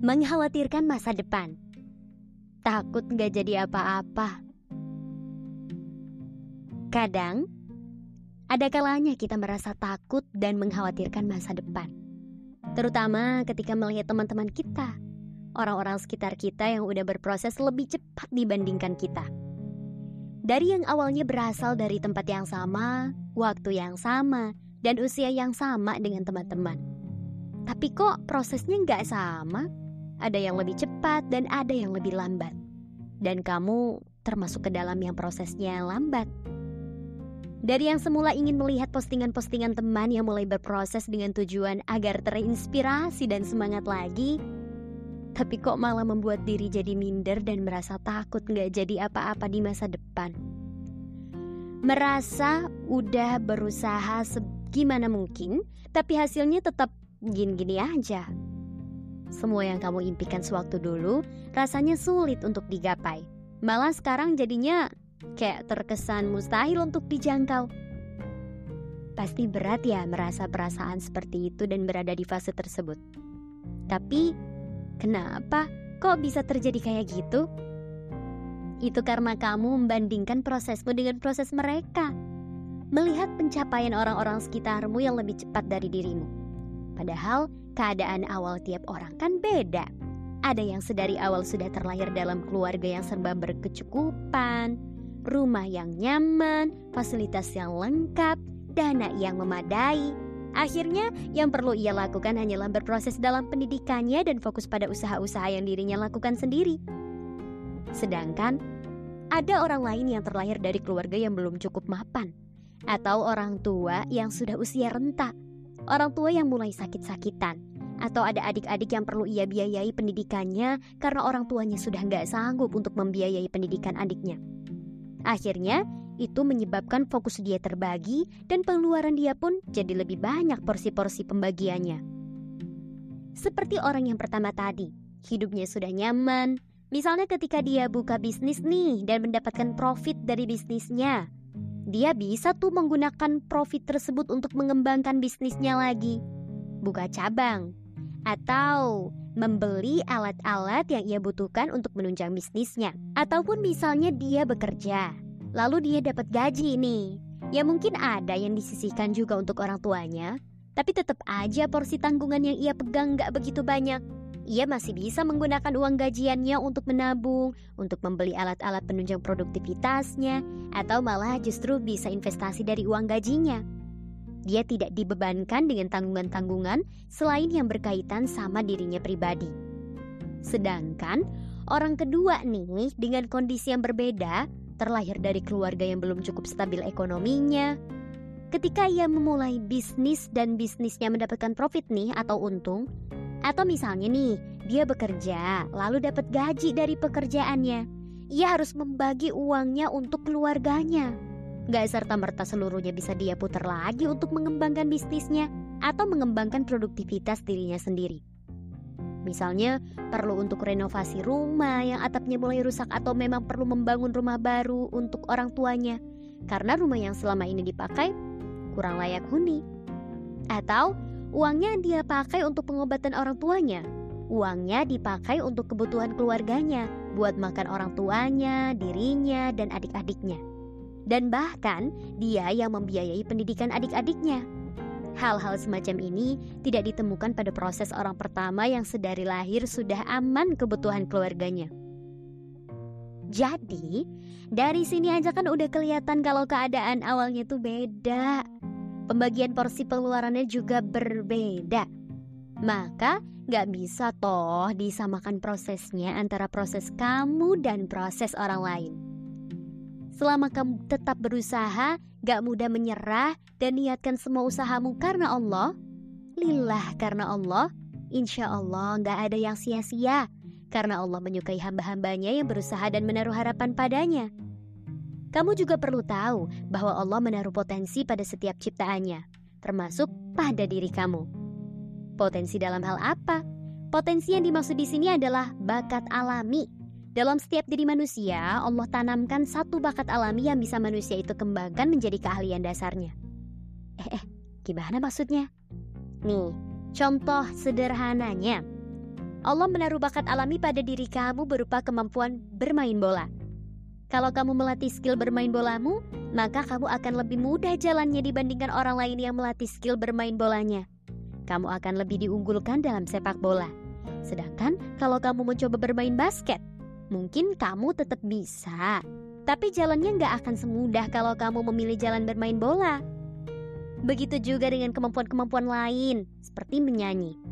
Mengkhawatirkan masa depan. Takut nggak jadi apa-apa. Kadang, ada kalanya kita merasa takut dan mengkhawatirkan masa depan. Terutama ketika melihat teman-teman kita, orang-orang sekitar kita yang udah berproses lebih cepat dibandingkan kita. Dari yang awalnya berasal dari tempat yang sama, waktu yang sama, dan usia yang sama dengan teman-teman. Tapi kok prosesnya nggak sama? Ada yang lebih cepat dan ada yang lebih lambat. Dan kamu termasuk ke dalam yang prosesnya lambat. Dari yang semula ingin melihat postingan-postingan teman yang mulai berproses dengan tujuan agar terinspirasi dan semangat lagi, tapi kok malah membuat diri jadi minder dan merasa takut nggak jadi apa-apa di masa depan. Merasa udah berusaha segimana mungkin, tapi hasilnya tetap gini-gini aja. Semua yang kamu impikan sewaktu dulu rasanya sulit untuk digapai. Malah sekarang jadinya kayak terkesan mustahil untuk dijangkau. Pasti berat ya merasa perasaan seperti itu dan berada di fase tersebut. Tapi, kenapa kok bisa terjadi kayak gitu? Itu karena kamu membandingkan prosesmu dengan proses mereka. Melihat pencapaian orang-orang sekitarmu yang lebih cepat dari dirimu. Padahal keadaan awal tiap orang kan beda. Ada yang sedari awal sudah terlahir dalam keluarga yang serba berkecukupan, rumah yang nyaman, fasilitas yang lengkap, dana yang memadai. Akhirnya, yang perlu ia lakukan hanyalah berproses dalam pendidikannya dan fokus pada usaha-usaha yang dirinya lakukan sendiri. Sedangkan, ada orang lain yang terlahir dari keluarga yang belum cukup mapan, atau orang tua yang sudah usia renta, orang tua yang mulai sakit-sakitan, atau ada adik-adik yang perlu ia biayai pendidikannya karena orang tuanya sudah nggak sanggup untuk membiayai pendidikan adiknya. Akhirnya, itu menyebabkan fokus dia terbagi dan pengeluaran dia pun jadi lebih banyak porsi-porsi pembagiannya. Seperti orang yang pertama tadi, hidupnya sudah nyaman. Misalnya ketika dia buka bisnis nih dan mendapatkan profit dari bisnisnya. Dia bisa tuh menggunakan profit tersebut untuk mengembangkan bisnisnya lagi. Buka cabang. Atau membeli alat-alat yang ia butuhkan untuk menunjang bisnisnya. Ataupun misalnya dia bekerja, lalu dia dapat gaji nih. Ya mungkin ada yang disisihkan juga untuk orang tuanya, tapi tetap aja porsi tanggungan yang ia pegang gak begitu banyak. Ia masih bisa menggunakan uang gajiannya untuk menabung, untuk membeli alat-alat penunjang produktivitasnya, atau malah justru bisa investasi dari uang gajinya. Dia tidak dibebankan dengan tanggungan-tanggungan selain yang berkaitan sama dirinya pribadi. Sedangkan orang kedua nih dengan kondisi yang berbeda, terlahir dari keluarga yang belum cukup stabil ekonominya. Ketika ia memulai bisnis dan bisnisnya mendapatkan profit nih atau untung, atau misalnya nih, dia bekerja lalu dapat gaji dari pekerjaannya. Ia harus membagi uangnya untuk keluarganya. Gak serta-merta seluruhnya bisa dia putar lagi untuk mengembangkan bisnisnya atau mengembangkan produktivitas dirinya sendiri. Misalnya, perlu untuk renovasi rumah yang atapnya mulai rusak atau memang perlu membangun rumah baru untuk orang tuanya karena rumah yang selama ini dipakai kurang layak huni. Atau uangnya dia pakai untuk pengobatan orang tuanya. Uangnya dipakai untuk kebutuhan keluarganya, buat makan orang tuanya, dirinya, dan adik-adiknya dan bahkan dia yang membiayai pendidikan adik-adiknya. Hal-hal semacam ini tidak ditemukan pada proses orang pertama yang sedari lahir sudah aman kebutuhan keluarganya. Jadi, dari sini aja kan udah kelihatan kalau keadaan awalnya tuh beda. Pembagian porsi pengeluarannya juga berbeda. Maka gak bisa toh disamakan prosesnya antara proses kamu dan proses orang lain. Selama kamu tetap berusaha, gak mudah menyerah, dan niatkan semua usahamu karena Allah, lillah karena Allah, insya Allah gak ada yang sia-sia, karena Allah menyukai hamba-hambanya yang berusaha dan menaruh harapan padanya. Kamu juga perlu tahu bahwa Allah menaruh potensi pada setiap ciptaannya, termasuk pada diri kamu. Potensi dalam hal apa? Potensi yang dimaksud di sini adalah bakat alami dalam setiap diri manusia, Allah tanamkan satu bakat alami yang bisa manusia itu kembangkan menjadi keahlian dasarnya. Eh, eh, gimana maksudnya? Nih, contoh sederhananya. Allah menaruh bakat alami pada diri kamu berupa kemampuan bermain bola. Kalau kamu melatih skill bermain bolamu, maka kamu akan lebih mudah jalannya dibandingkan orang lain yang melatih skill bermain bolanya. Kamu akan lebih diunggulkan dalam sepak bola. Sedangkan kalau kamu mencoba bermain basket, mungkin kamu tetap bisa. Tapi jalannya nggak akan semudah kalau kamu memilih jalan bermain bola. Begitu juga dengan kemampuan-kemampuan lain, seperti menyanyi.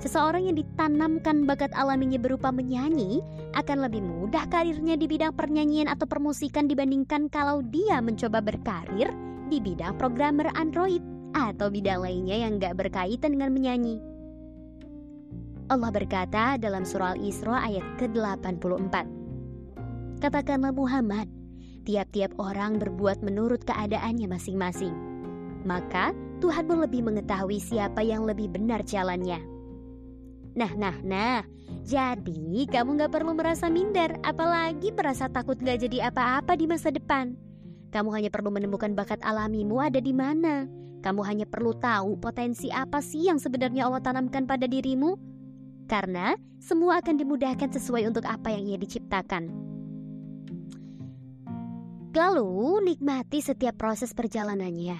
Seseorang yang ditanamkan bakat alaminya berupa menyanyi akan lebih mudah karirnya di bidang pernyanyian atau permusikan dibandingkan kalau dia mencoba berkarir di bidang programmer Android atau bidang lainnya yang gak berkaitan dengan menyanyi. Allah berkata dalam surah Al-Isra ayat ke-84. Katakanlah Muhammad, tiap-tiap orang berbuat menurut keadaannya masing-masing. Maka Tuhanmu lebih mengetahui siapa yang lebih benar jalannya. Nah, nah, nah. Jadi kamu gak perlu merasa minder, apalagi merasa takut gak jadi apa-apa di masa depan. Kamu hanya perlu menemukan bakat alamimu ada di mana. Kamu hanya perlu tahu potensi apa sih yang sebenarnya Allah tanamkan pada dirimu. Karena semua akan dimudahkan sesuai untuk apa yang ia diciptakan. Lalu nikmati setiap proses perjalanannya.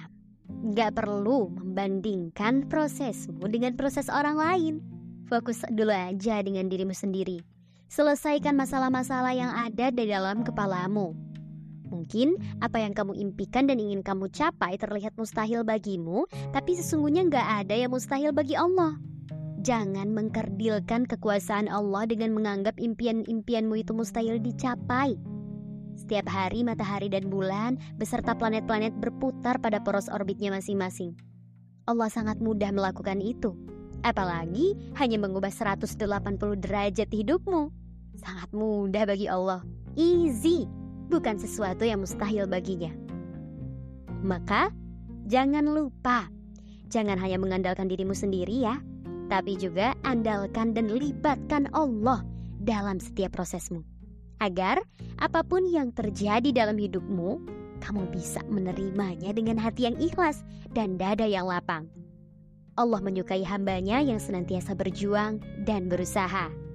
Gak perlu membandingkan prosesmu dengan proses orang lain. Fokus dulu aja dengan dirimu sendiri. Selesaikan masalah-masalah yang ada di dalam kepalamu. Mungkin apa yang kamu impikan dan ingin kamu capai terlihat mustahil bagimu, tapi sesungguhnya nggak ada yang mustahil bagi Allah. Jangan mengkerdilkan kekuasaan Allah dengan menganggap impian-impianmu itu mustahil dicapai. Setiap hari matahari dan bulan beserta planet-planet berputar pada poros orbitnya masing-masing. Allah sangat mudah melakukan itu. Apalagi hanya mengubah 180 derajat hidupmu. Sangat mudah bagi Allah. Easy, bukan sesuatu yang mustahil baginya. Maka, jangan lupa. Jangan hanya mengandalkan dirimu sendiri ya, tapi juga andalkan dan libatkan Allah dalam setiap prosesmu. Agar apa pun yang terjadi dalam hidupmu, kamu bisa menerimanya dengan hati yang ikhlas dan dada yang lapang. Allah menyukai hambanya yang senantiasa berjuang dan berusaha.